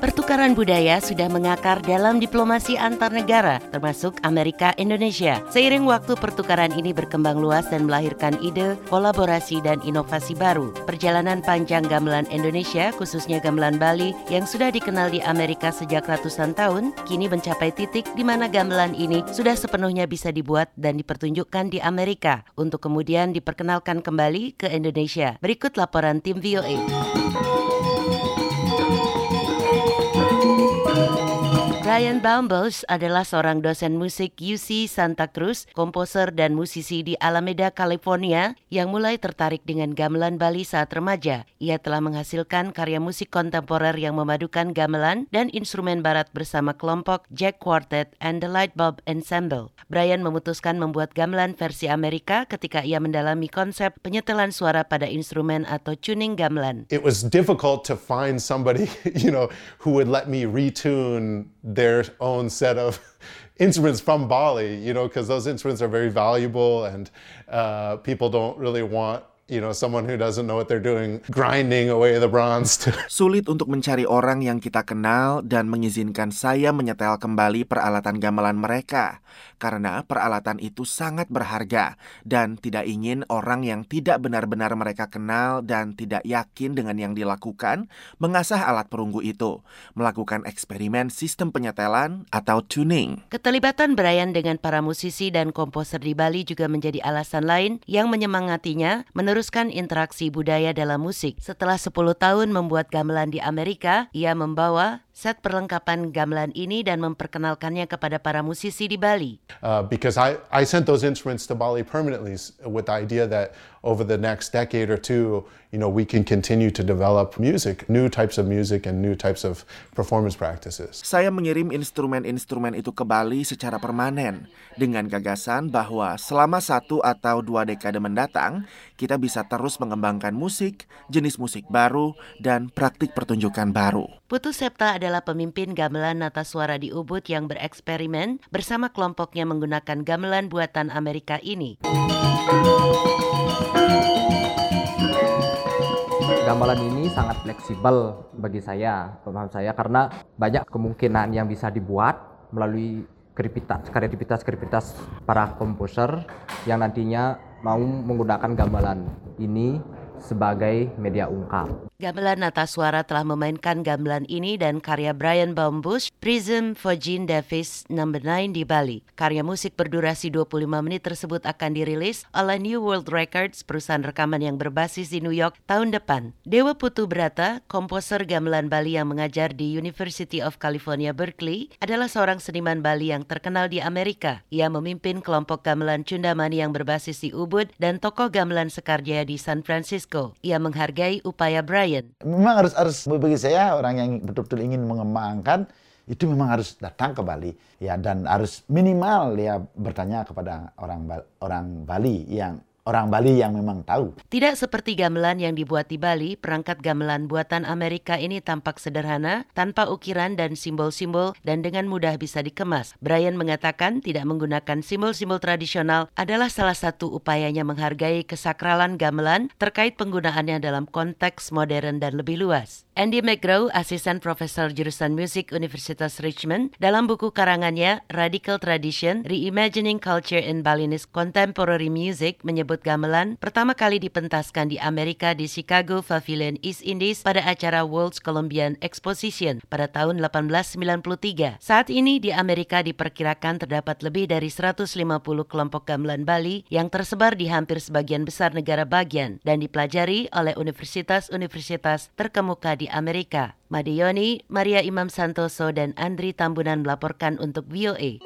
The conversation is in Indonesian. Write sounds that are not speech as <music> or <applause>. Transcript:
Pertukaran budaya sudah mengakar dalam diplomasi antar negara, termasuk Amerika Indonesia. Seiring waktu pertukaran ini berkembang luas dan melahirkan ide, kolaborasi dan inovasi baru. Perjalanan panjang gamelan Indonesia, khususnya gamelan Bali yang sudah dikenal di Amerika sejak ratusan tahun, kini mencapai titik di mana gamelan ini sudah sepenuhnya bisa dibuat dan dipertunjukkan di Amerika untuk kemudian diperkenalkan kembali ke Indonesia. Berikut laporan tim VOA. Brian Bumbles adalah seorang dosen musik UC Santa Cruz, komposer dan musisi di Alameda, California yang mulai tertarik dengan gamelan Bali saat remaja. Ia telah menghasilkan karya musik kontemporer yang memadukan gamelan dan instrumen barat bersama kelompok Jack Quartet and the Light Bulb Ensemble. Brian memutuskan membuat gamelan versi Amerika ketika ia mendalami konsep penyetelan suara pada instrumen atau tuning gamelan. It was difficult to find somebody, <laughs> you know, who would let me retune their own set of <laughs> instruments from Bali, you know, because those instruments are very valuable and uh, people don't really want you know someone who doesn't know what they're doing grinding away the bronze to... <laughs> Sulit untuk mencari orang yang kita kenal dan mengizinkan saya menyetel kembali peralatan gamelan mereka karena peralatan itu sangat berharga dan tidak ingin orang yang tidak benar-benar mereka kenal dan tidak yakin dengan yang dilakukan mengasah alat perunggu itu, melakukan eksperimen sistem penyetelan atau tuning. Keterlibatan Brian dengan para musisi dan komposer di Bali juga menjadi alasan lain yang menyemangatinya menurut meneruskan interaksi budaya dalam musik. Setelah 10 tahun membuat gamelan di Amerika, ia membawa set perlengkapan gamelan ini dan memperkenalkannya kepada para musisi di Bali. Uh, because I, I sent those instruments to Bali permanently with the idea that over the next decade or two, you know, we can continue to develop music, new types of music and new types of performance practices. Saya mengirim instrumen-instrumen itu ke Bali secara permanen dengan gagasan bahwa selama satu atau dua dekade mendatang, kita bisa terus mengembangkan musik, jenis musik baru, dan praktik pertunjukan baru. Putu Septa adalah pemimpin gamelan nata suara di Ubud yang bereksperimen bersama kelompoknya menggunakan gamelan buatan Amerika ini. Gamelan ini sangat fleksibel bagi saya, pemahaman saya karena banyak kemungkinan yang bisa dibuat melalui kreativitas, kreativitas-kreativitas para komposer yang nantinya mau menggunakan gamelan ini sebagai media ungkap. Gamelan Nata Suara telah memainkan gamelan ini dan karya Brian Baumbush, Prism for Jean Davis Number 9 di Bali. Karya musik berdurasi 25 menit tersebut akan dirilis oleh New World Records, perusahaan rekaman yang berbasis di New York tahun depan. Dewa Putu Brata, komposer gamelan Bali yang mengajar di University of California Berkeley, adalah seorang seniman Bali yang terkenal di Amerika. Ia memimpin kelompok gamelan Cundamani yang berbasis di Ubud dan tokoh gamelan Sekarjaya di San Francisco. Ia menghargai upaya Brian Memang harus harus. Bagi saya orang yang betul-betul ingin mengembangkan itu memang harus datang ke Bali. Ya dan harus minimal ya bertanya kepada orang orang Bali yang orang Bali yang memang tahu. Tidak seperti gamelan yang dibuat di Bali, perangkat gamelan buatan Amerika ini tampak sederhana, tanpa ukiran dan simbol-simbol dan dengan mudah bisa dikemas. Brian mengatakan tidak menggunakan simbol-simbol tradisional adalah salah satu upayanya menghargai kesakralan gamelan terkait penggunaannya dalam konteks modern dan lebih luas. Andy McGraw, asisten profesor jurusan musik Universitas Richmond, dalam buku karangannya Radical Tradition, Reimagining Culture in Balinese Contemporary Music menyebut gamelan pertama kali dipentaskan di Amerika di Chicago Pavilion East Indies pada acara World's Columbian Exposition pada tahun 1893. Saat ini di Amerika diperkirakan terdapat lebih dari 150 kelompok gamelan Bali yang tersebar di hampir sebagian besar negara bagian dan dipelajari oleh universitas-universitas terkemuka di Amerika. Madioni, Maria Imam Santoso, dan Andri Tambunan melaporkan untuk VOA.